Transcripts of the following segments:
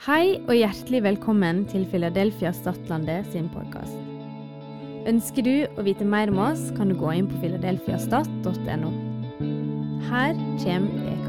Hei og hjertelig velkommen til Philadelphia Stadlandet sin podkast. Ønsker du å vite mer om oss, kan du gå inn på filadelfiastat.no. Her kommer ukas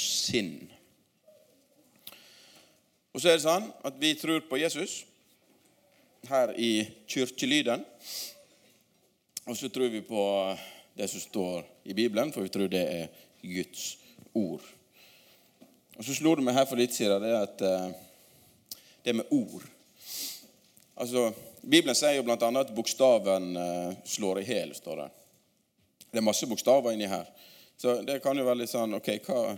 og sinn. Og så er det sånn at vi tror på Jesus her i kirkelyden. Og så tror vi på det som står i Bibelen, for vi tror det er Guds ord. Og så slo det meg her for litt siden det at eh, det med ord Altså, Bibelen sier jo bl.a. at bokstaven eh, slår i hjel, står det. Det er masse bokstaver inni her. Så det kan jo være litt sånn Ok, hva,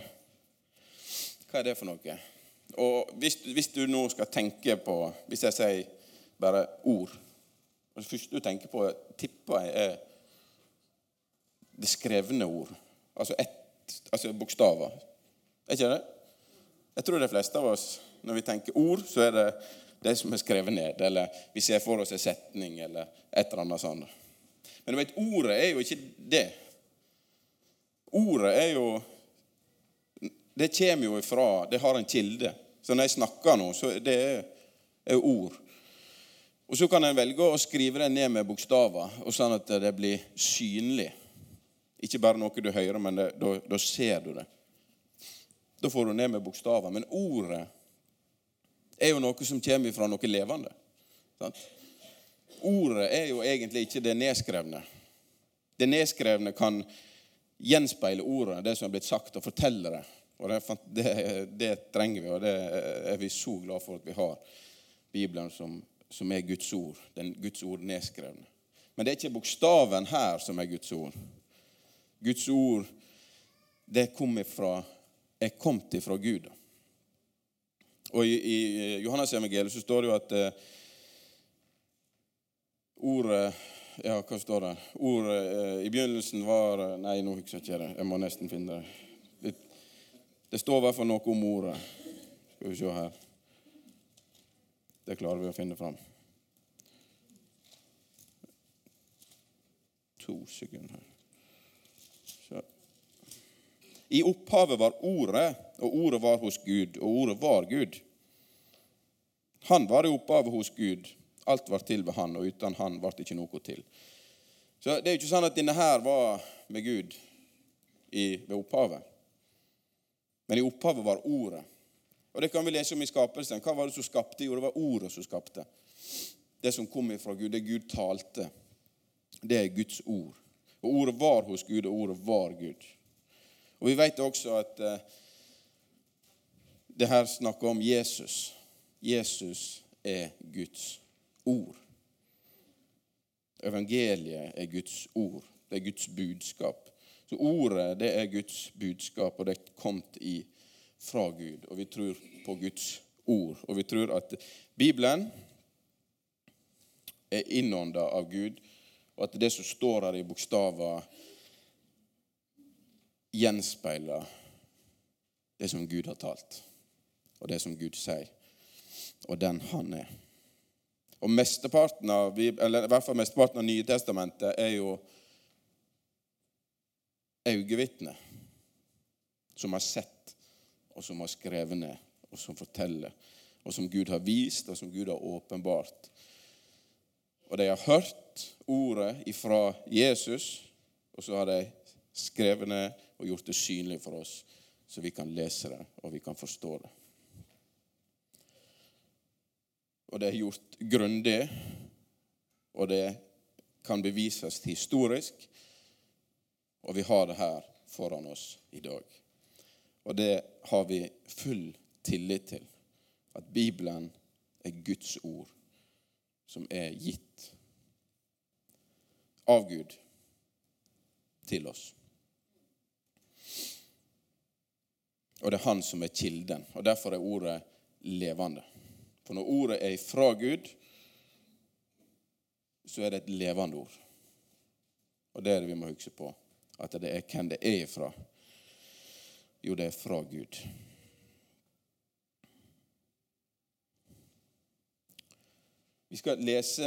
hva er det for noe? Og hvis, hvis du nå skal tenke på Hvis jeg sier bare ord og Det første du tenker på, tipper jeg er det skrevne ord. Altså, altså bokstaver. Er ikke det? Jeg tror de fleste av oss, når vi tenker ord, så er det det som er skrevet ned. Eller vi ser for oss en setning eller et eller annet sånt. Men du vet, ordet er jo ikke det. Ordet er jo Det kommer jo ifra Det har en kilde. Så når jeg snakker nå, så det er, ord. Og så kan en velge å skrive det ned med bokstaver, og sånn at det blir synlig. Ikke bare noe du hører, men da ser du det. Da får du ned med bokstaver. Men ordet er jo noe som kommer fra noe levende. Sant? Ordet er jo egentlig ikke det nedskrevne. Det nedskrevne kan gjenspeile ordet, det som er blitt sagt, og fortelle det. Og det, det, det trenger vi, og det er vi så glad for at vi har Bibelen som, som er Guds ord. Den Guds ord nedskrevne. Men det er ikke bokstaven her som er Guds ord. Guds ord, det kom ifra, er kommet ifra Gud. Og I, i Johannes evangeliet så står det jo at eh, ordet Ja, hva står det? Ordet eh, i begynnelsen var eh, Nei, nå husker jeg ikke det. Jeg må nesten finne det. Det, står i hvert fall noe om ordet. Skal vi se her. Det klarer vi å finne fram. To sekunder. Så. I opphavet var Ordet, og Ordet var hos Gud, og Ordet var Gud. Han var i opphavet hos Gud. Alt var til ved han, og uten han ble det ikke noe til. Så Det er jo ikke sånn at denne her var med Gud i, ved opphavet. Men i opphavet var Ordet. Og Det kan vi lese om i skapelsen. Hva var det som skapte? Jo, det var Ordet som skapte. Det som kom ifra Gud, det Gud talte. Det er Guds ord. Og Ordet var hos Gud, og Ordet var Gud. Og Vi vet også at eh, det her snakker om Jesus. Jesus er Guds ord. Evangeliet er Guds ord. Det er Guds budskap. Så ordet, det er Guds budskap, og det er kommet fra Gud. Og vi tror på Guds ord. Og vi tror at Bibelen er innånda av Gud, og at det som står her i bokstaver, gjenspeiler det som Gud har talt, og det som Gud sier, og den han er. Og mesteparten av, eller i hvert fall mesteparten av Nye testamentet er jo øyevitner som har sett, og som har skrevet ned, og som forteller, og som Gud har vist, og som Gud har åpenbart. Og de har hørt ordet ifra Jesus, og så har de skrevet ned og gjort det synlig for oss, så vi kan lese det, og vi kan forstå det. Og det er gjort grundig, og det kan bevises historisk. Og vi har det her foran oss i dag. Og det har vi full tillit til. At Bibelen er Guds ord, som er gitt av Gud til oss. Og det er han som er kilden. Og derfor er ordet levende. For når ordet er fra Gud, så er det et levende ord. Og det er det vi må huske på. At det er hvem det er ifra. Jo, det er fra Gud. Vi skal lese,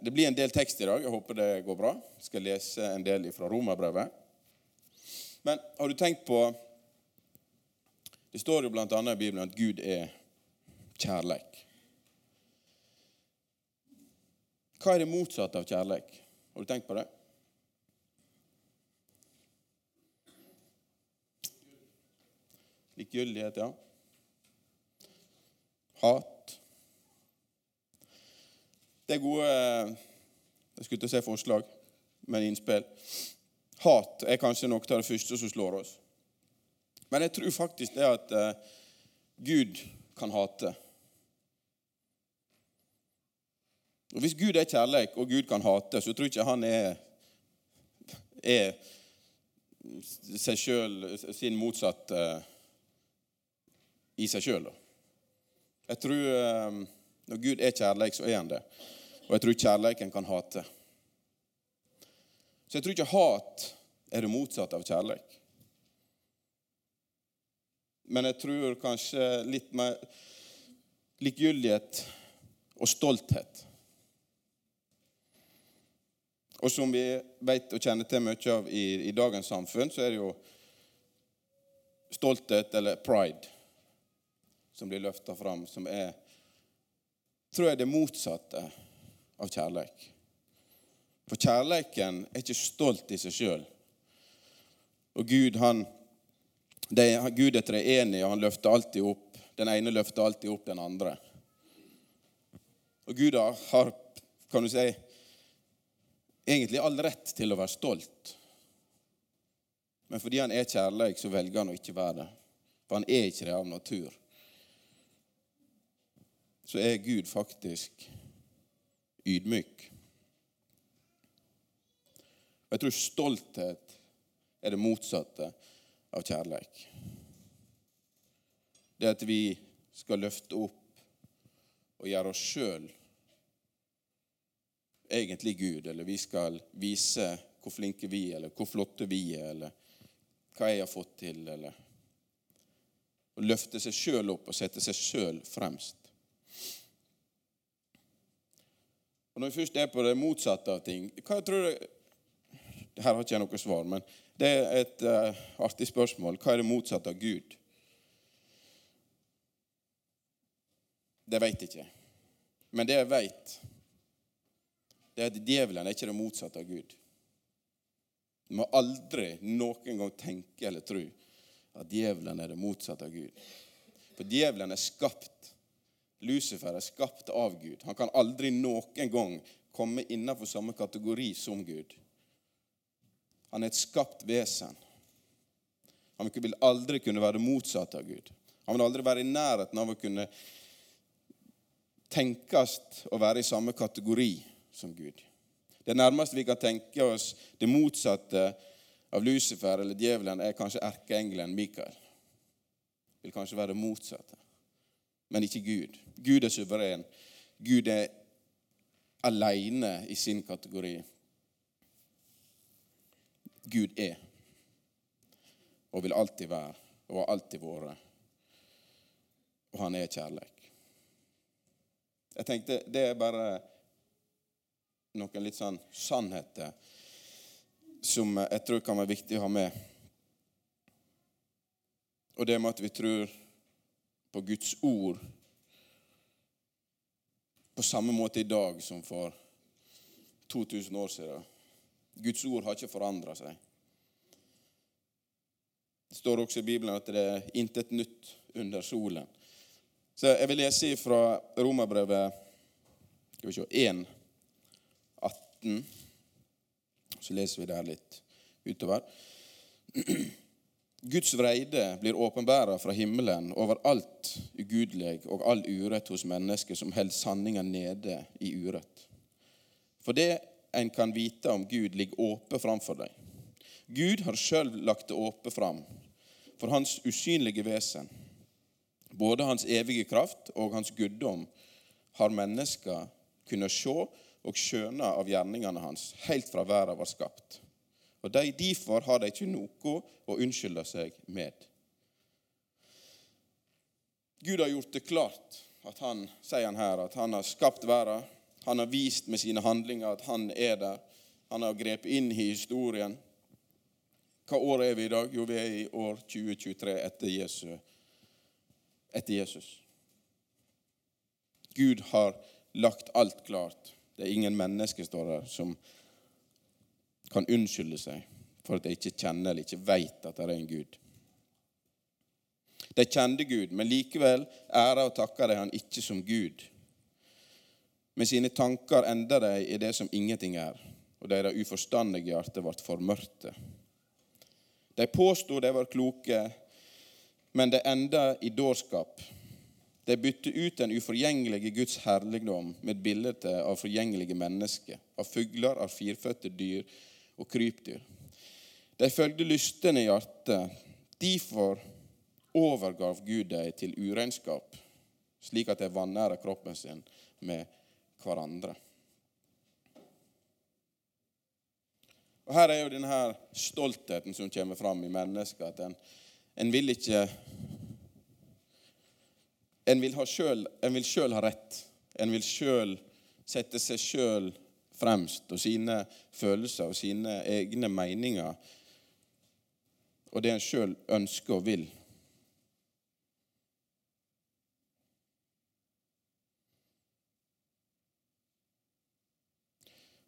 Det blir en del tekst i dag. Jeg håper det går bra. Vi skal lese en del fra Romerbrevet. Men har du tenkt på Det står jo bl.a. i Bibelen at Gud er kjærleik. Hva er det motsatte av kjærleik? Har du tenkt på det? Likegyldighet, ja. Hat. Det er gode Jeg skulle å si forslag, men innspill. Hat er kanskje noe av det første som slår oss. Men jeg tror faktisk det at uh, Gud kan hate. Og Hvis Gud er kjærlighet, og Gud kan hate, så tror jeg ikke han er, er seg sjøl, sin motsatte i seg sjøl. Jeg tror uh, når Gud er kjærlighet, så er han det. Og jeg tror kjærligheten kan hate. Så jeg tror ikke hat er det motsatte av kjærlighet. Men jeg tror kanskje litt mer likegyldighet og stolthet. Og som vi vet og kjenner til mye av i, i dagens samfunn, så er det jo stolthet, eller pride, som blir løfta fram, som er tror jeg det motsatte av kjærleik. For kjærleiken er ikke stolt i seg sjøl. Og Gud, han det, Gud er treenig, og han løfter alltid opp. Den ene løfter alltid opp den andre. Og Gud har, kan du si, egentlig all rett til å være stolt. Men fordi han er kjærleik, så velger han å ikke være det. For han er ikke det av natur. Så er Gud faktisk ydmyk. Og jeg tror stolthet er det motsatte av kjærleik. Det at vi skal løfte opp og gjøre oss sjøl egentlig Gud, eller vi skal vise hvor flinke vi er, eller hvor flotte vi er, eller hva jeg har fått til, eller Å løfte seg sjøl opp og sette seg sjøl fremst. Når vi først er på det motsatte av ting hva tror du, Her har ikke jeg noe svar, men det er et uh, artig spørsmål. Hva er det motsatte av Gud? Det vet jeg ikke. Men det jeg vet, det er at djevelen er ikke det motsatte av Gud. Du må aldri noen gang tenke eller tro at djevelen er det motsatte av Gud. For djevelen er skapt. Lucifer er skapt av Gud. Han kan aldri noen gang komme innenfor samme kategori som Gud. Han er et skapt vesen. Han vil aldri kunne være motsatt av Gud. Han vil aldri være i nærheten av å kunne tenkes å være i samme kategori som Gud. Det nærmeste vi kan tenke oss det motsatte av Lucifer eller djevelen, er kanskje erkeengelen Mikael. Vil kanskje være det motsatte, men ikke Gud. Gud er suveren. Gud er aleine i sin kategori. Gud er og vil alltid være og har alltid vært. Og han er kjærlighet. Jeg tenkte det er bare noen litt sånn sannheter som jeg tror kan være viktig å ha med. Og det med at vi tror på Guds ord på samme måte i dag som for 2000 år siden. Guds ord har ikke forandra seg. Det står også i Bibelen at det er intet nytt under solen. Så Jeg vil lese fra Romerbrevet 1, 18. Så leser vi der litt utover. Guds vreide blir åpenbæra fra himmelen over alt ugudelig og all urett hos mennesker som holder sanninga nede i urett. For det en kan vite om Gud, ligger åpent framfor deg. Gud har sjøl lagt det åpent fram for hans usynlige vesen. Både hans evige kraft og hans guddom har mennesker kunnet se og skjønne av gjerningene hans helt fra verden var skapt. Og de, Derfor har de ikke noe å unnskylde seg med. Gud har gjort det klart at han, sier han her, at han har skapt verden. Han har vist med sine handlinger at han er der. Han har grepet inn i historien. Hva år er vi i dag? Jo, vi er i år 2023 etter, Jesus. etter Jesus. Gud har lagt alt klart. Det er ingen mennesker, står der, som kan unnskylde seg for at de ikke kjenner eller ikke vet at det er en Gud. De kjente Gud, men likevel æra og takka de han ikke som Gud. Med sine tanker enda de i det som ingenting er, og deres uforstandige hjerte ble formørte. De påstod de var kloke, men det enda i dårskap. De bytte ut den uforgjengelige Guds herligdom med bildet av forgjengelige mennesker, av fugler, av firfødte dyr og krypdyr. De følgde lystene i hjertet. Derfor overgav Gud dem til uregnskap, slik at de vanæra kroppen sin med hverandre. Og Her er jo denne stoltheten som kommer fram i mennesket. At en, en vil ikke En vil, ha sjøl ha rett. En vil sjøl sette seg sjøl fremst og sine følelser og sine egne meninger og det en sjøl ønsker og vil.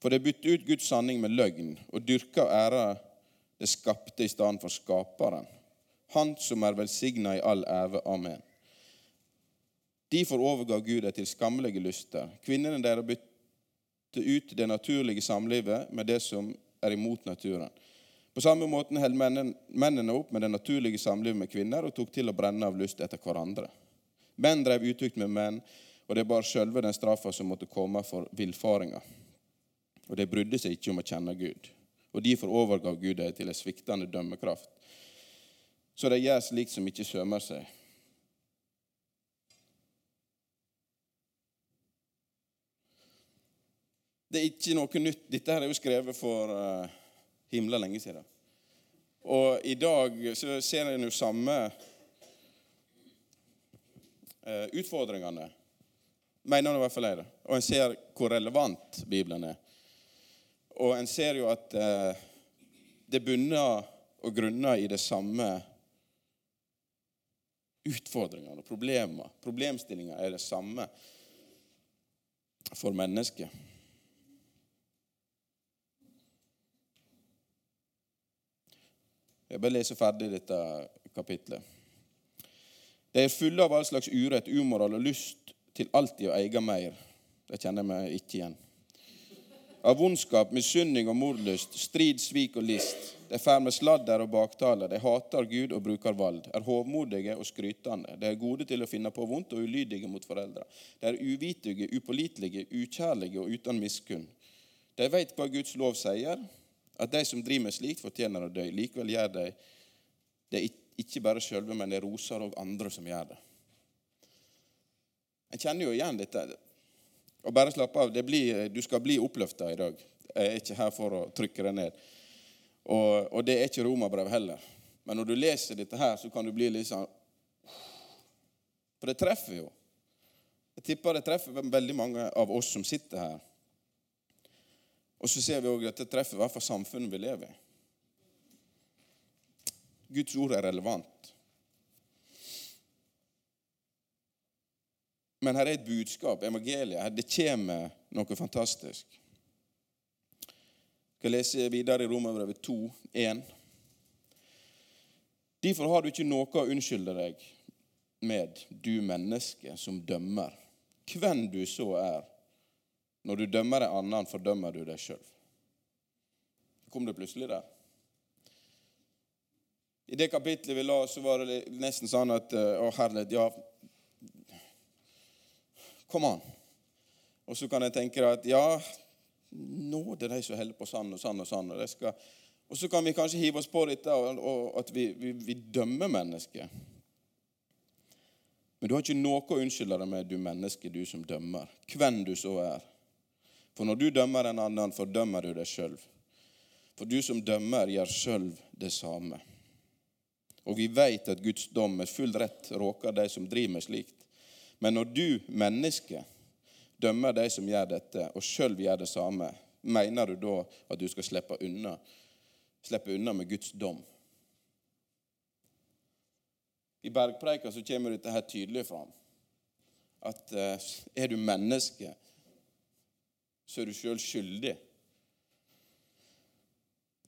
For det bytter ut Guds sanning med løgn og dyrker ære det skapte i stedet for skaperen. Han som er velsigna i all æve. Amen. Derfor overga Gud det til skammelige lyster. Kvinnene deres bytte ut det naturlige samlivet med det som er imot naturen. På samme måte holdt mennene opp med det naturlige samlivet med kvinner og tok til å brenne av lyst etter hverandre. Menn drev utukt med menn, og det bar sjølve den straffa som måtte komme for villfaringa og de brydde seg ikke om å kjenne Gud. Og Derfor overgav Gud dem til en sviktende dømmekraft. Så de gjør slik som ikke sømmer seg. Det er ikke noe nytt. Dette her er jo skrevet for uh, himla lenge siden. Og i dag så ser en jo samme uh, utfordringene. Mener i hvert fall jeg det. Og en ser hvor relevant Bibelen er. Og en ser jo at uh, det bunner og grunner i det samme utfordringene og problemene. Problemstillinga er det samme for mennesket. Jeg bare leser ferdig dette kapitlet. De er fulle av all slags urett, umoral og lyst til alltid å eie mer. Det kjenner jeg meg ikke igjen av vondskap, misunning og mordlyst, strid, svik og list. De fer med sladder og baktaler, de hater Gud og bruker vald, er hovmodige og skrytende. De er gode til å finne på vondt og ulydige mot foreldre. De er uvitige, upålitelige, ukjærlige og uten miskunn. De vet hva Guds lov sier, at de som driver med slikt, fortjener å dø. Likevel gjør de det ikke bare sjølve, men de roser òg andre som gjør det. En kjenner jo igjen dette. Og bare slapp av. Blir, du skal bli oppløfta i dag. Jeg er ikke her for å trykke deg ned. Og, og det er ikke romerbrev heller. Men når du leser dette her, så kan du bli litt sånn For det treffer jo. Jeg tipper det treffer veldig mange av oss som sitter her. Og så ser vi òg at det treffer i hvert fall samfunnet vi lever i. Guds ord er relevant. Men her er et budskap, evangeliet. Det kommer noe fantastisk. Jeg skal lese videre i Romerbrevet 2, 1. Derfor har du ikke noe å unnskylde deg med, du menneske som dømmer. Hvem du så er. Når du dømmer en annen, fordømmer du deg sjøl. Kom det plutselig der? I det kapitlet vi la, så var det nesten sånn at Å, herlighet, ja Kom an. Og så kan jeg tenke at ja, nå det de som holder på sånn og sånn og sånn. Og, skal, og så kan vi kanskje hive oss på dette og, og at vi, vi, vi, dømmer mennesket. Men du har ikke noe å unnskylde deg med, du menneske, du som dømmer. Hvem du så er. For når du dømmer en annen, fordømmer du deg sjøl. For du som dømmer, gjør sjøl det samme. Og vi vet at Guds dom med full rett råker de som driver med slikt. Men når du, menneske, dømmer de som gjør dette, og sjøl gjør det samme, mener du da at du skal slippe unna, slippe unna med Guds dom? I bergpreika så kommer dette her tydelig fram. At eh, er du menneske, så er du sjøl skyldig.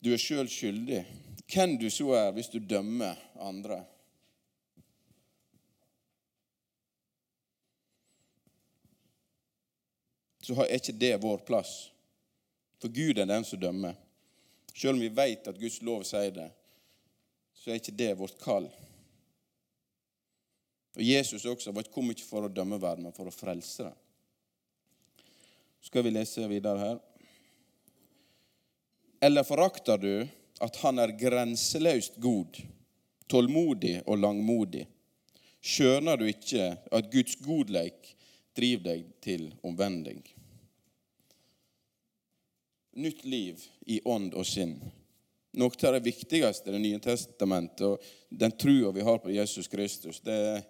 Du er sjøl skyldig. Hvem du så er hvis du dømmer andre. Så er ikke det vår plass. For Gud er den som dømmer. Selv om vi vet at Guds lov sier det, så er ikke det vårt kall. Og Jesus også kom ikke for å dømme verden, men for å frelse den. Skal vi lese videre her. Eller forakter du at han er grenseløst god, tålmodig og langmodig? Skjønner du ikke at Guds godleik driver deg til omvending? Nytt liv i ånd og sinn. Noe av det viktigste i Det nye testamentet og den trua vi har på Jesus Kristus, det er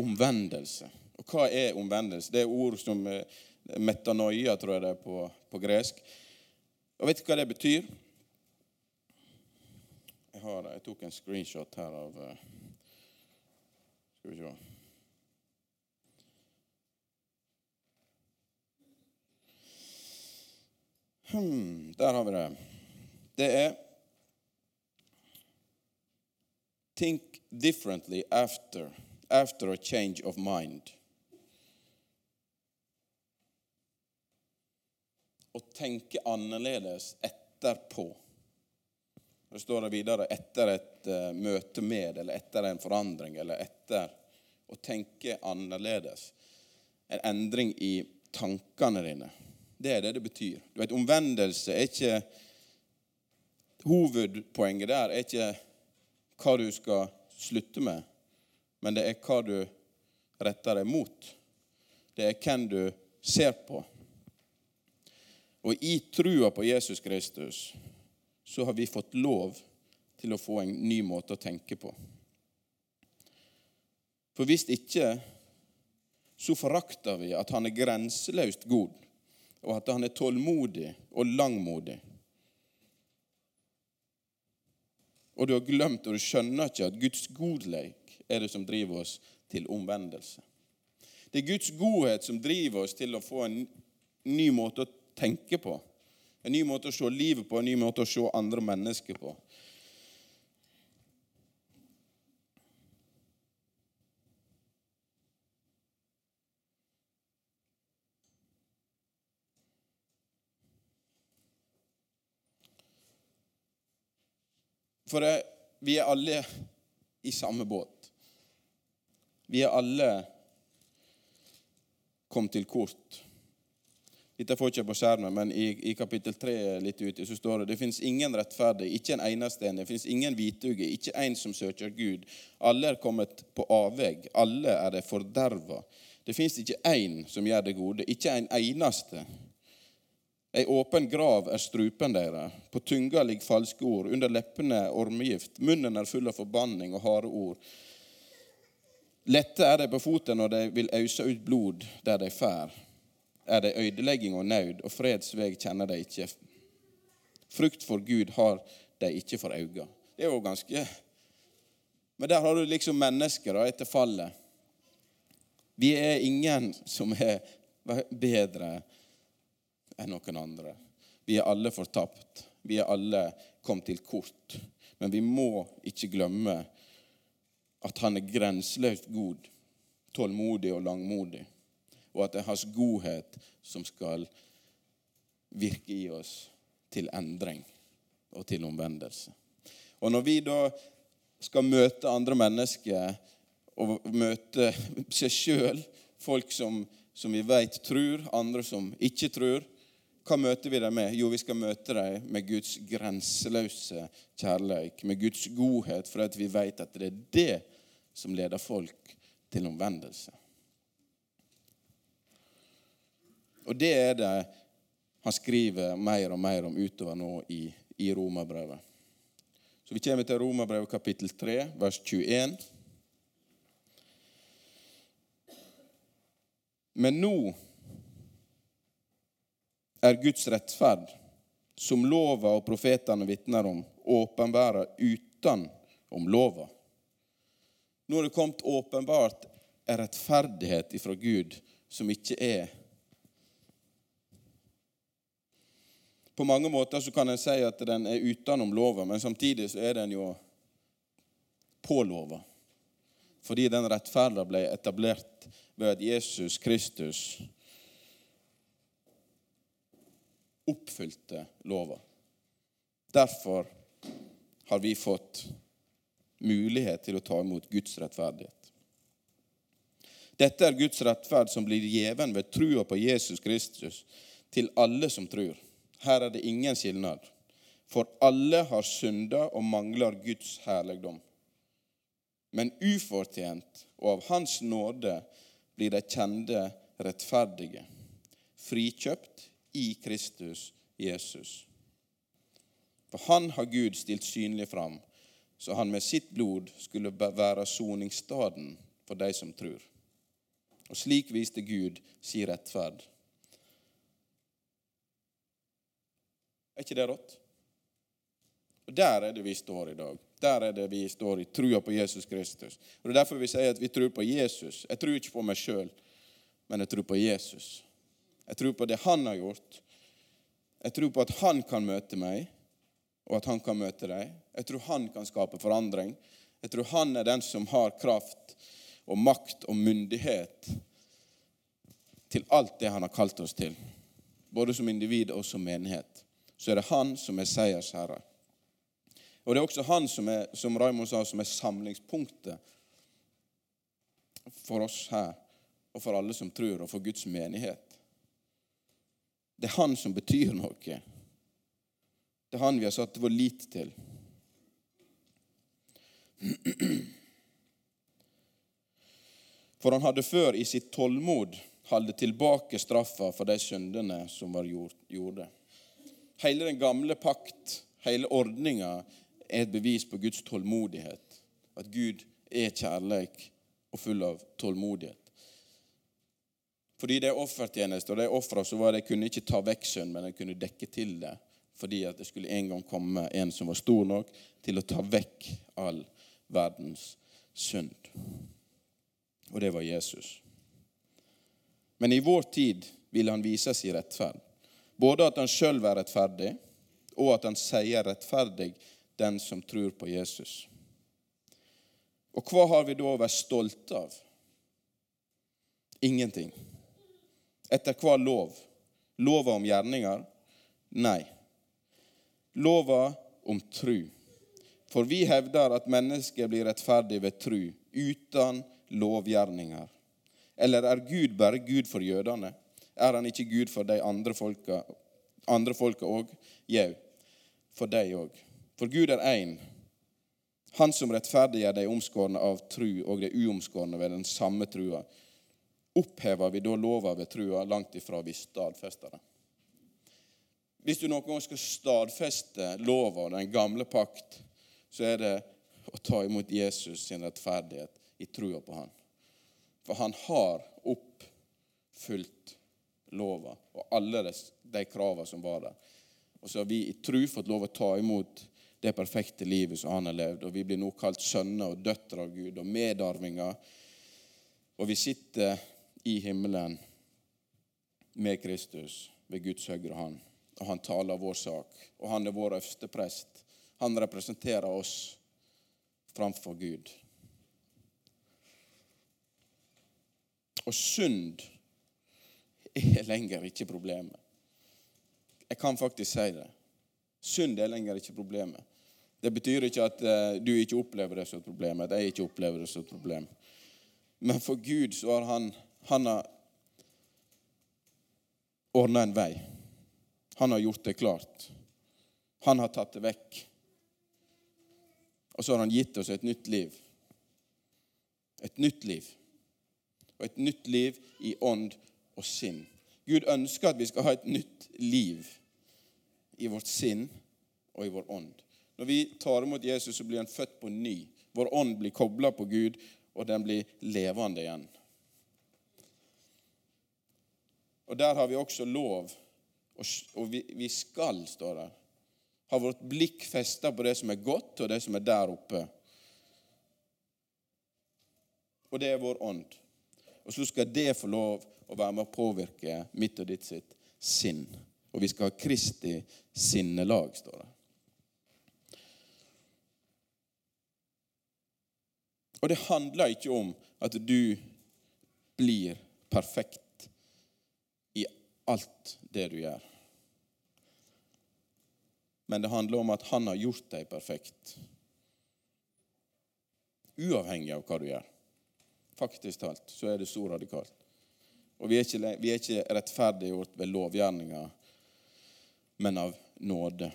omvendelse. Og hva er omvendelse? Det er ord som eh, metanoia, tror jeg det er på, på gresk. Og vet du hva det betyr? Jeg, har, jeg tok en screenshot her av uh, Skal vi se hmm, Der har vi det. Det er Think differently after, after a change of mind. Å tenke annerledes etterpå. Det står det videre etter et uh, møte med, eller etter en forandring, eller etter å tenke annerledes. En endring i tankene dine. Det er det det betyr. Du vet, Omvendelse er ikke Hovedpoenget der er ikke hva du skal slutte med, men det er hva du retter deg mot. Det er hvem du ser på. Og i trua på Jesus Kristus så har vi fått lov til å få en ny måte å tenke på. For hvis ikke, så forakter vi at han er grenseløst god, og at han er tålmodig og langmodig. Og du har glemt, og du skjønner ikke, at Guds godleik er det som driver oss til omvendelse. Det er Guds godhet som driver oss til å få en ny måte å tenke på. En ny måte å se livet på, en ny måte å se andre mennesker på. For vi er alle i samme båt. Vi er alle kommet til kort. Dette får ikke på skjermen, men i, i kapittel 3 litt ute så står det det fins ingen rettferdig, ikke en eneste en. Det fins ingen hvitugge, ikke en som søker Gud. Alle er kommet på avvegg. Alle er det forderva. Det fins ikke én som gjør det gode, ikke en eneste. Ei åpen grav er strupen deres. På tunga ligger falske ord. Under leppene ormegift. Munnen er full av forbanning og harde ord. Lette er de på foten når de vil ause ut blod der de fær er det ødelegging og nød, og fredsveg kjenner de ikke. Frukt for Gud har de ikke for øynene. Det er jo ganske Men der har du liksom mennesker da, etter fallet. Vi er ingen som er bedre enn noen andre. Vi er alle fortapt. Vi er alle kommet til kort. Men vi må ikke glemme at han er grenseløst god, tålmodig og langmodig og at det er hans godhet som skal virke i oss til endring og til omvendelse. Og når vi da skal møte andre mennesker og møte seg sjøl, folk som, som vi vet tror, andre som ikke tror, hva møter vi dem med? Jo, vi skal møte dem med Guds grenseløse kjærlighet, med Guds godhet, for at vi vet at det er det som leder folk til omvendelse. Og det er det han skriver mer og mer om utover nå i, i Romerbrevet. Så vi kommer til Romerbrevet kapittel 3, vers 21. Men nå er Guds rettferd, som lova og profetene vitner om, åpenbæra utenom lova. Nå er det kommet åpenbart en rettferdighet ifra Gud som ikke er På mange måter så kan en si at den er utenom loven, men samtidig så er den jo på loven. Fordi den rettferda ble etablert ved at Jesus Kristus oppfylte lova. Derfor har vi fått mulighet til å ta imot Guds rettferdighet. Dette er Guds rettferd som blir gjeven ved trua på Jesus Kristus til alle som tror. Her er det ingen skilnad. For alle har synda og mangler Guds herligdom. Men ufortjent og av Hans nåde blir de kjente rettferdige, frikjøpt i Kristus Jesus. For han har Gud stilt synlig fram, så han med sitt blod skulle være soningsstaden for de som tror. Og slik viste Gud sin rettferd Er ikke det rått? Og Der er det vi står i dag. Der er det vi står i trua på Jesus Kristus. Og Det er derfor vi sier at vi tror på Jesus. Jeg tror ikke på meg sjøl, men jeg tror på Jesus. Jeg tror på det han har gjort. Jeg tror på at han kan møte meg, og at han kan møte deg. Jeg tror han kan skape forandring. Jeg tror han er den som har kraft og makt og myndighet til alt det han har kalt oss til, både som individ og som menighet så er det han som er seiersherre. Og det er også han som er, som Raymond sa, som er samlingspunktet for oss her, og for alle som tror, og for Guds menighet. Det er han som betyr noe. Det er han vi har satt vår lit til. For han hadde før i sitt tålmod holdt tilbake straffa for de syndene som var gjort, Hele den gamle pakt, hele ordninga, er et bevis på Guds tålmodighet. At Gud er kjærleik og full av tålmodighet. Fordi det er offertjeneste, og de ofra så var det kunne ikke ta vekk synd, men de kunne dekke til det. Fordi at det skulle en gang komme en som var stor nok til å ta vekk all verdens synd. Og det var Jesus. Men i vår tid ville han vise sin rettferd. Både at han sjøl er rettferdig, og at han sier rettferdig den som tror på Jesus. Og hva har vi da å være stolte av? Ingenting. Etter hva lov? Lova om gjerninger? Nei. Lova om tru. For vi hevder at mennesket blir rettferdig ved tru, uten lovgjerninger. Eller er Gud bare Gud for jødene? Er han ikke Gud for de andre folka òg? Jau, for deg òg. For Gud er én. Han som rettferdiggjør de omskårne av tru og de uomskårne ved den samme trua. Opphever vi da lova ved trua langt ifra vi stadfester det? Hvis du noen gang skal stadfeste lova, den gamle pakt, så er det å ta imot Jesus sin rettferdighet i trua på han. For han har oppfylt lova og alle de kravene som var der. Og så har vi i tru fått lov å ta imot det perfekte livet som han har levd. Og vi blir nå kalt sønner og døtre av Gud og medarvinger. Og vi sitter i himmelen med Kristus ved Guds høyre hånd. Og han taler vår sak. Og han er vår øverste prest. Han representerer oss framfor Gud. Og synd er lenger ikke problemet. Jeg kan faktisk si det. Synd er lenger ikke problemet. Det betyr ikke at uh, du ikke opplever det som et problem, at jeg ikke opplever det som et problem. Men for Gud så har han, han ordna en vei. Han har gjort det klart. Han har tatt det vekk. Og så har han gitt oss et nytt liv. Et nytt liv. Og et nytt liv i ånd og sinn. Gud ønsker at vi skal ha et nytt liv i vårt sinn og i vår ånd. Når vi tar imot Jesus, så blir han født på ny. Vår ånd blir kobla på Gud, og den blir levende igjen. Og der har vi også lov, og vi, skal, står der, ha vårt blikk festa på det som er godt, og det som er der oppe. Og det er vår ånd. Og så skal det få lov å være med å påvirke mitt og ditt sitt sinn. Og vi skal ha Kristi sinnelag, står det. Og det handler ikke om at du blir perfekt i alt det du gjør. Men det handler om at han har gjort deg perfekt. Uavhengig av hva du gjør. Faktisk talt så er det så radikalt. Og vi er ikke, vi er ikke rettferdiggjort ved lovgjerninger, men av nåde.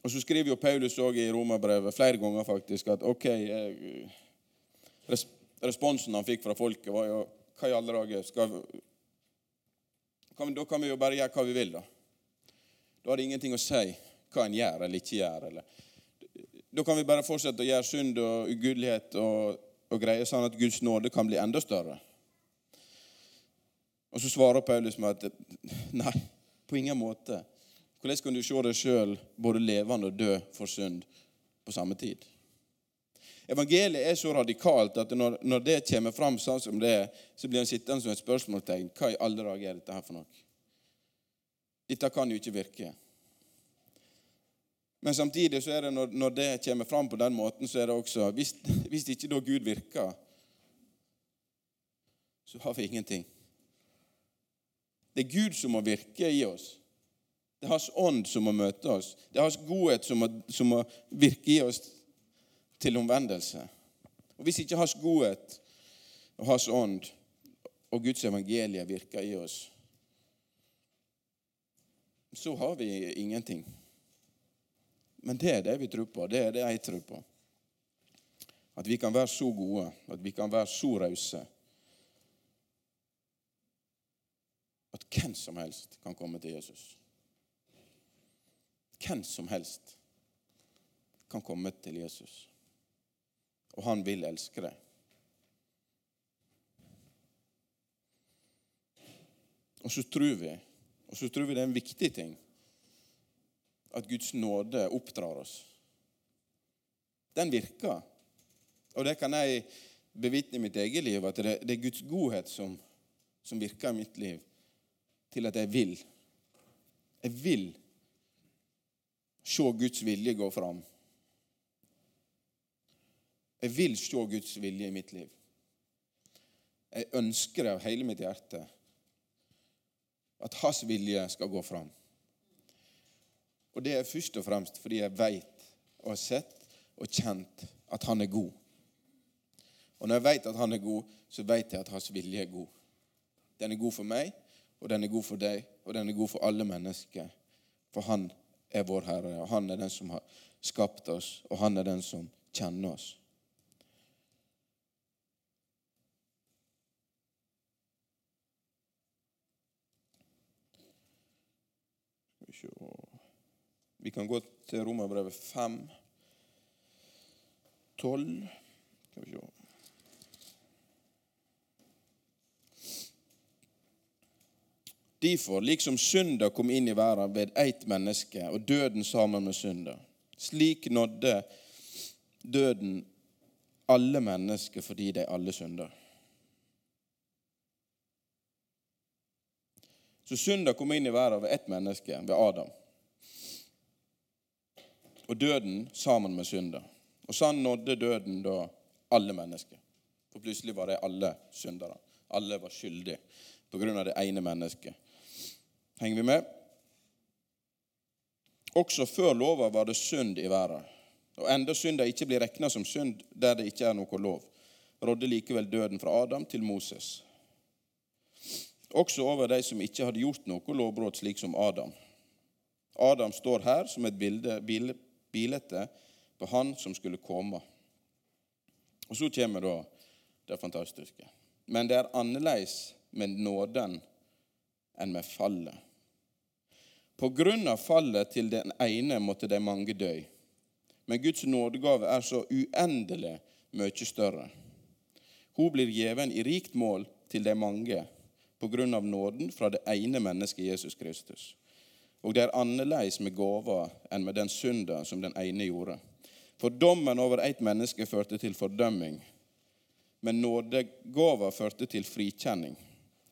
Og Så skriver jo Paulus også i romerbrevet flere ganger faktisk at ok, responsen han fikk fra folket, var jo Hva i alle dager skal Da kan vi jo bare gjøre hva vi vil, da. Da har det ingenting å si hva en gjør eller ikke gjør. Eller. Da kan vi bare fortsette å gjøre synd og ugudelighet og, og greier, sånn at Guds nåde kan bli enda større. Og så svarer Paulus med at nei, på ingen måte. Hvordan kan du se deg sjøl både levende og død for synd på samme tid? Evangeliet er så radikalt at når, når det kommer fram sånn som det er, så blir han sittende som et spørsmålstegn. Hva i alle dager er dette her for noe? Dette kan jo ikke virke. Men samtidig så er det når, når det kommer fram på den måten, så er det også Hvis, hvis ikke da Gud virker, så har vi ingenting. Det er Gud som må virke i oss. Det er Hans ånd som må møte oss. Det er Hans godhet som må, som må virke i oss til omvendelse. Og Hvis ikke Hans godhet og Hans ånd og Guds evangelie virker i oss, så har vi ingenting. Men det er det vi tror på. Det er det jeg tror på. At vi kan være så gode, at vi kan være så rause. At hvem som helst kan komme til Jesus. Hvem som helst kan komme til Jesus. Og han vil elske deg. Og så tror vi, og så tror vi det er en viktig ting, at Guds nåde oppdrar oss. Den virker. Og det kan jeg bevitne i mitt eget liv, at det, er Guds godhet som, som virker i mitt liv til at jeg vil. Jeg vil se Guds vilje gå fram. Jeg vil se Guds vilje i mitt liv. Jeg ønsker det av hele mitt hjerte. At hans vilje skal gå fram. Og det er først og fremst fordi jeg veit og har sett og kjent at han er god. Og når jeg veit at han er god, så veit jeg at hans vilje er god. Den er god for meg, og den er god for deg, og den er god for alle mennesker. For han er vår Herre, og han er den som har skapt oss, og han er den som kjenner oss. Vi kan gå til Romerbrevet 5, 12 Skal vi se Derfor, liksom synda kom inn i verden ved ett menneske, og døden sammen med synda, slik nådde døden alle mennesker fordi de alle synder. Så synda kom inn i verden ved ett menneske, ved Adam. Og døden sammen med synda. Og sånn nådde døden da alle mennesker. For plutselig var de alle syndere. Alle var skyldige på grunn av det ene mennesket. Henger vi med? Også før lova var det synd i verden. Og enda synda ikke blir regna som synd der det ikke er noe lov, rådde likevel døden fra Adam til Moses. Også over de som ikke hadde gjort noe lovbrudd, slik som Adam. Adam står her som et bilde, bilete på han som skulle komme. Og så kommer da det fantastiske. Men det er annerledes med nåden enn med fallet. På grunn av fallet til den ene måtte de mange dø. Men Guds nådegave er så uendelig mye større. Hun blir gjeven i rikt mål til de mange på grunn av nåden fra det ene mennesket Jesus Kristus. Og det er annerledes med gåva enn med den synda som den ene gjorde. For dommen over ett menneske førte til fordømming, men nådegåva førte til frikjenning,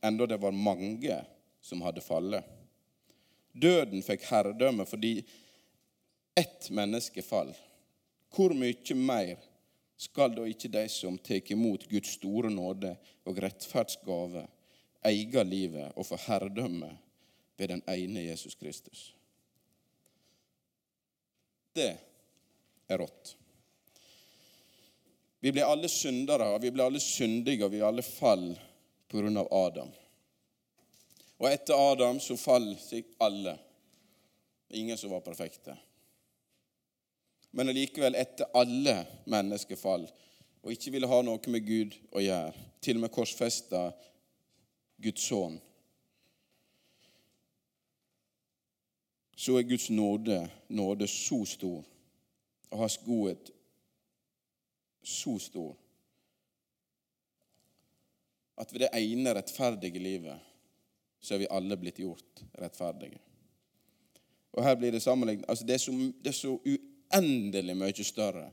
enda det var mange som hadde fallet. Døden fikk herredømme fordi ett menneske fall. Hvor mye mer skal da ikke de som tar imot Guds store nåde og rettferdsgave, eie livet og få herredømme ved den ene Jesus Kristus? Det er rått. Vi blir alle syndere, og vi blir alle syndige, og vi alle fall av Adam. Og etter Adam så faller seg alle. Ingen som var perfekte. Men allikevel, etter alle mennesker fall, og ikke ville ha noe med Gud å gjøre, til og med korsfesta Guds sønn, så er Guds nåde, nåde så stor og hans godhet så stor at ved det ene rettferdige livet så er vi alle blitt gjort rettferdige. Og her blir Det sammenlignet, altså det er, så, det er så uendelig mye større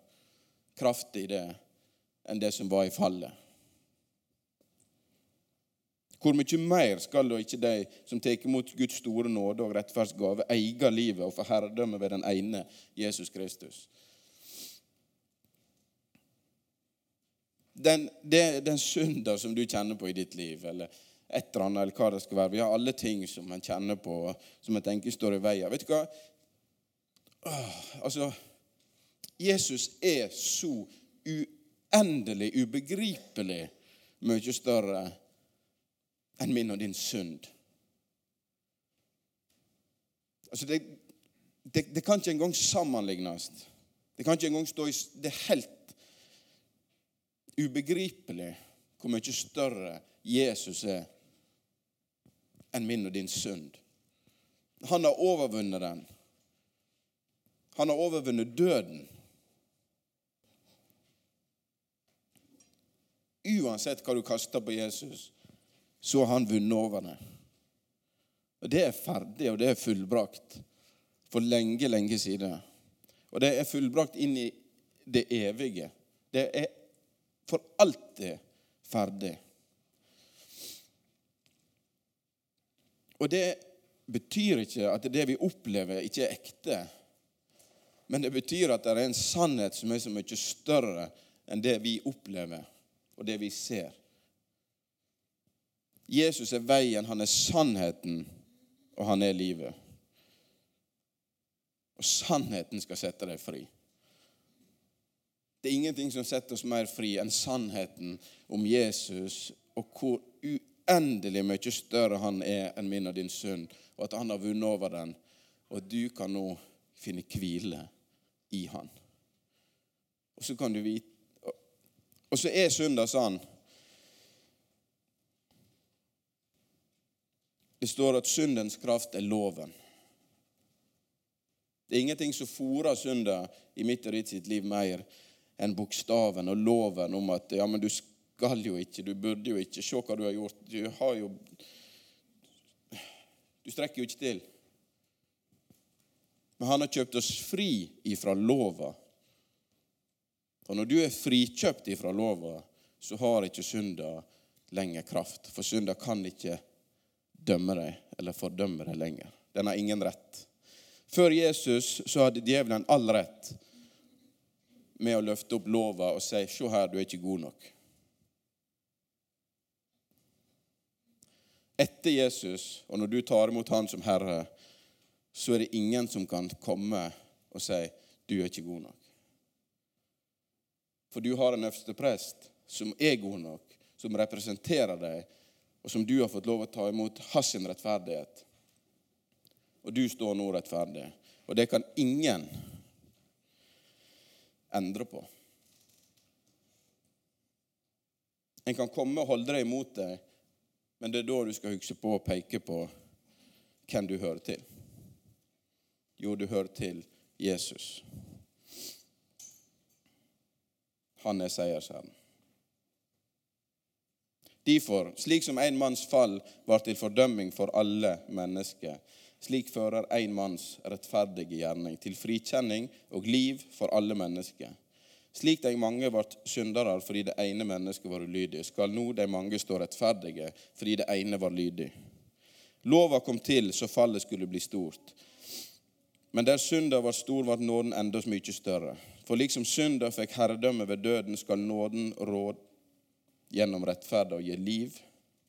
kraft i det enn det som var i fallet. Hvor mye mer skal da ikke de som tar imot Guds store nåde og rettferdsgave, eie livet og få herredømme ved den ene Jesus Kristus? den, det, den synder som du kjenner på i ditt liv, eller et eller annet, eller hva det skal være. Vi har alle ting som en kjenner på, som en tenker står i veien. Vet du hva? Altså Jesus er så uendelig, ubegripelig mye større enn min og din synd. Altså, det, det, det kan ikke engang sammenlignes. Det kan ikke engang stå i Det er helt ubegripelig hvor mye større Jesus er enn min og din synd. Han har overvunnet den. Han har overvunnet døden. Uansett hva du kaster på Jesus, så har han vunnet over det. Og Det er ferdig, og det er fullbrakt for lenge, lenge siden. Og det er fullbrakt inn i det evige. Det er for alltid ferdig. Og det betyr ikke at det vi opplever, ikke er ekte. Men det betyr at det er en sannhet som er så mye større enn det vi opplever, og det vi ser. Jesus er veien, han er sannheten, og han er livet. Og sannheten skal sette deg fri. Det er ingenting som setter oss mer fri enn sannheten om Jesus og hvor uendelig mye større han er enn min og din synd, og at han har vunnet over den. Og at du kan nå finne hvile i han. Og så kan du vite Og så er synda sånn Det står at syndens kraft er loven. Det er ingenting som fòrer synda i mitt og ditt sitt liv mer enn bokstaven og loven om at ja, men du skal jo ikke, du burde jo ikke, se hva du har gjort. Du har jo Du strekker jo ikke til. Men han har kjøpt oss fri ifra lova. For når du er frikjøpt ifra lova, så har ikke synda lenger kraft. For synda kan ikke dømme deg eller fordømme deg lenger. Den har ingen rett. Før Jesus så hadde djevelen all rett med å løfte opp lova og si 'Se her, du er ikke god nok'. Etter Jesus, og når du tar imot Han som Herre, så er det ingen som kan komme og si 'Du er ikke god nok'. For du har en øverste prest som er god nok, som representerer deg, og som du har fått lov å ta imot hans rettferdighet. Og du står nå rettferdig. Og det kan ingen endre på. En kan komme og holde deg imot deg, men det er da du skal huske på å peke på hvem du hører til. Jo, du hører til Jesus. Han er seiersherren. Derfor, slik som en manns fall var til fordømming for alle mennesker, slik fører en manns rettferdige gjerning til frikjenning og liv for alle mennesker. Slik de mange ble syndere fordi det ene mennesket var ulydig, skal nå de mange stå rettferdige fordi det ene var lydig. Lova kom til så fallet skulle bli stort. Men der synda var stor, ble nåden enda mye større. For liksom synda fikk herredømme ved døden, skal nåden råd gjennom rettferd og gi liv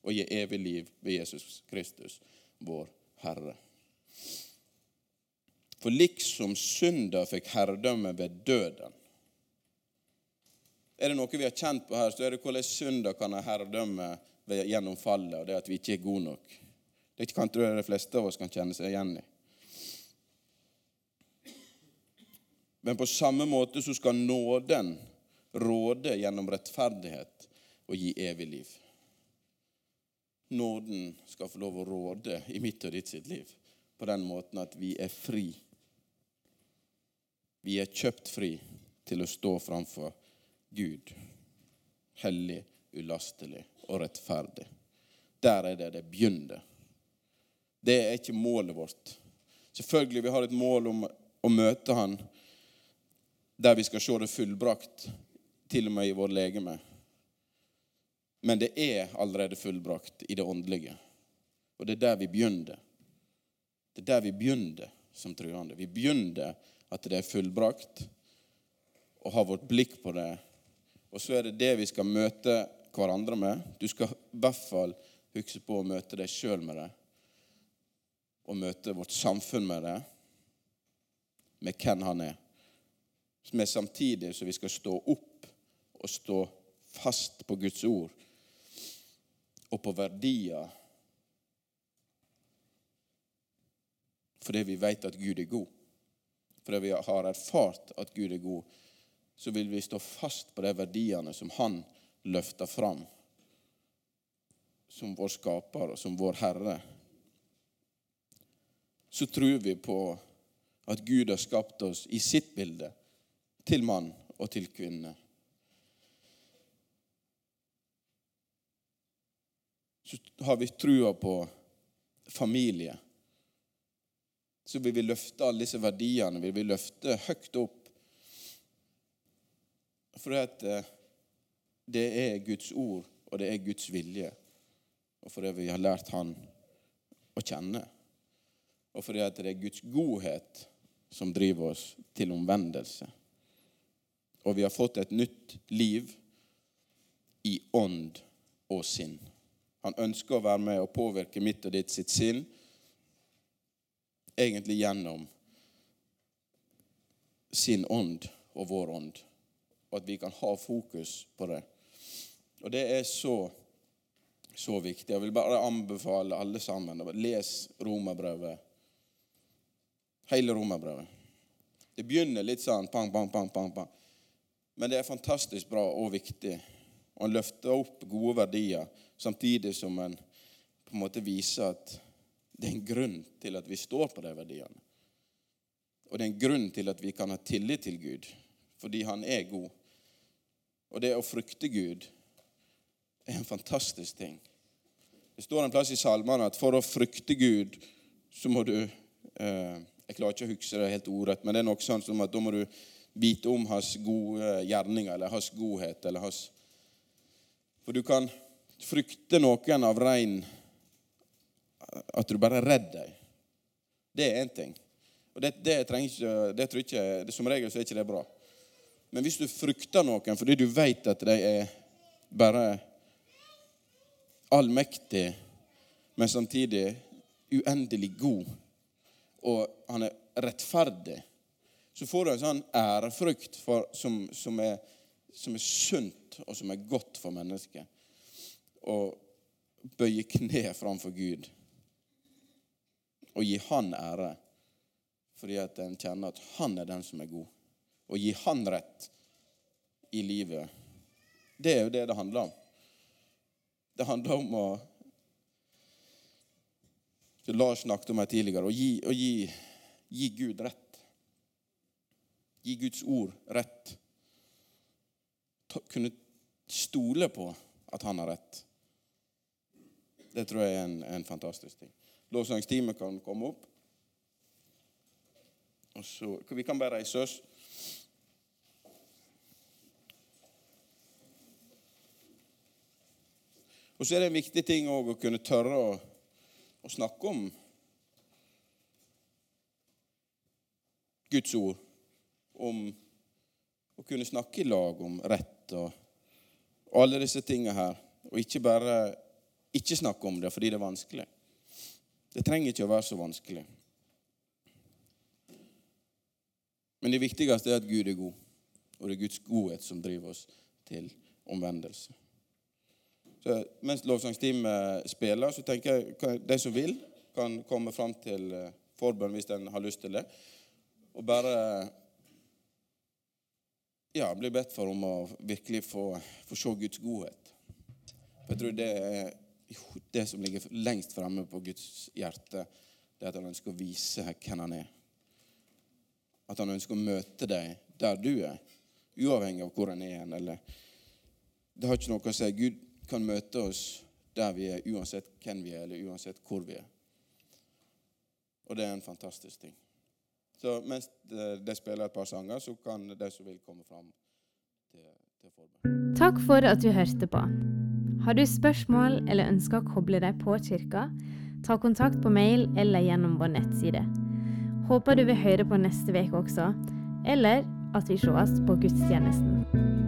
og gi evig liv ved Jesus Kristus, vår Herre. For liksom synda fikk herredømme ved døden Er det noe vi har kjent på her, så er det hvordan synda kan ha herredømme gjennom fallet, og det at vi ikke er gode nok. Det kan tror jeg de fleste av oss kan kjenne seg igjen i. Men på samme måte så skal nåden råde gjennom rettferdighet og gi evig liv. Nåden skal få lov å råde i mitt og ditt sitt liv på den måten at vi er fri. Vi er kjøpt fri til å stå framfor Gud, hellig, ulastelig og rettferdig. Der er det det begynner. Det er ikke målet vårt. Selvfølgelig vi har et mål om å møte Han der vi skal se det fullbrakt, til og med i vår legeme. Men det er allerede fullbrakt i det åndelige. Og det er der vi begynner. Det er der vi begynner som troende. Vi begynner at det er fullbrakt, og har vårt blikk på det. Og så er det det vi skal møte hverandre med. Du skal i hvert fall huske på å møte deg sjøl med det. Og møte vårt samfunn med det, med hvem han er. Men samtidig så vi skal stå opp og stå fast på Guds ord og på verdier fordi vi vet at Gud er god. Fordi vi har erfart at Gud er god, så vil vi stå fast på de verdiene som Han løfter fram som vår skaper og som vår Herre. Så tror vi på at Gud har skapt oss i sitt bilde, til mann og til kvinne. så har vi trua på familie. Så vil vi løfte alle disse verdiene vil vi løfte høyt opp. For det, det er Guds ord, og det er Guds vilje. Og fordi vi har lært Han å kjenne. Og fordi det er Guds godhet som driver oss til omvendelse. Og vi har fått et nytt liv i ånd og sinn. Han ønsker å være med og påvirke mitt og ditt sitt sinn, egentlig gjennom sin ånd og vår ånd. At vi kan ha fokus på det. Og det er så, så viktig. Jeg vil bare anbefale alle sammen les Romerbrevet. Hele Romerbrevet. Det begynner litt sånn pang, pang, pang, pang, pang. Men det er fantastisk bra og viktig. Og en løfter opp gode verdier samtidig som en på en måte viser at det er en grunn til at vi står på de verdiene. Og det er en grunn til at vi kan ha tillit til Gud, fordi han er god. Og det å frykte Gud er en fantastisk ting. Det står en plass i salmene at for å frykte Gud, så må du eh, Jeg klarer ikke å huske det helt ordrett, men det er noe sånn som at da må du vite om hans gode gjerninger eller hans godhet. eller hans... For du kan frykte noen av rein At du bare er redd deg. Det er én ting. Og det, det, ikke, det tror ikke, Som regel så er ikke det bra. Men hvis du frykter noen fordi du vet at de er bare allmektig, men samtidig uendelig god, og han er rettferdig, så får du en sånn ærefrykt for, som, som, er, som er sunt, og som er godt for mennesket å bøye kne framfor Gud og gi Han ære fordi at en kjenner at Han er den som er god. Og gi Han rett i livet. Det er jo det det handler om. Det handler om å Lars snakket om her tidligere. Å gi, å gi gi Gud rett. Gi Guds ord rett. Ta, kunne stole på at han har rett. Det tror jeg er en, en fantastisk ting. Lovsangsteamet kan komme opp. Og så, Vi kan bare reise oss. Og så er det en viktig ting å kunne tørre å, å snakke om Guds ord. Om å kunne snakke i lag om rett og, og alle disse tingene her. Og ikke bare ikke snakke om det fordi det er vanskelig. Det trenger ikke å være så vanskelig. Men det viktigste er at Gud er god, og det er Guds godhet som driver oss til omvendelse. Mens lovsangsteamet spiller, så tenker jeg de som vil, kan komme fram til eh, forbønn hvis en har lyst til det. Og bare ja, bli bedt for om å virkelig få, få se Guds godhet. For jeg tror det er det som ligger lengst fremme på Guds hjerte. Det er at han ønsker å vise hvem han er. At han ønsker å møte deg der du er, uavhengig av hvor han er. Eller, det har ikke noe å si. Gud kan møte oss der vi er, uansett hvem vi er, eller uansett hvor vi er. Og det er en fantastisk ting. Så mens de spiller et par sanger, så kan de som vil, komme fram til, til forbønn. Takk for at du hørte på. Har du spørsmål eller ønsker å koble deg på kirka, ta kontakt på mail eller gjennom vår nettside. Håper du vil høre på neste uke også, eller at vi sees på gudstjenesten.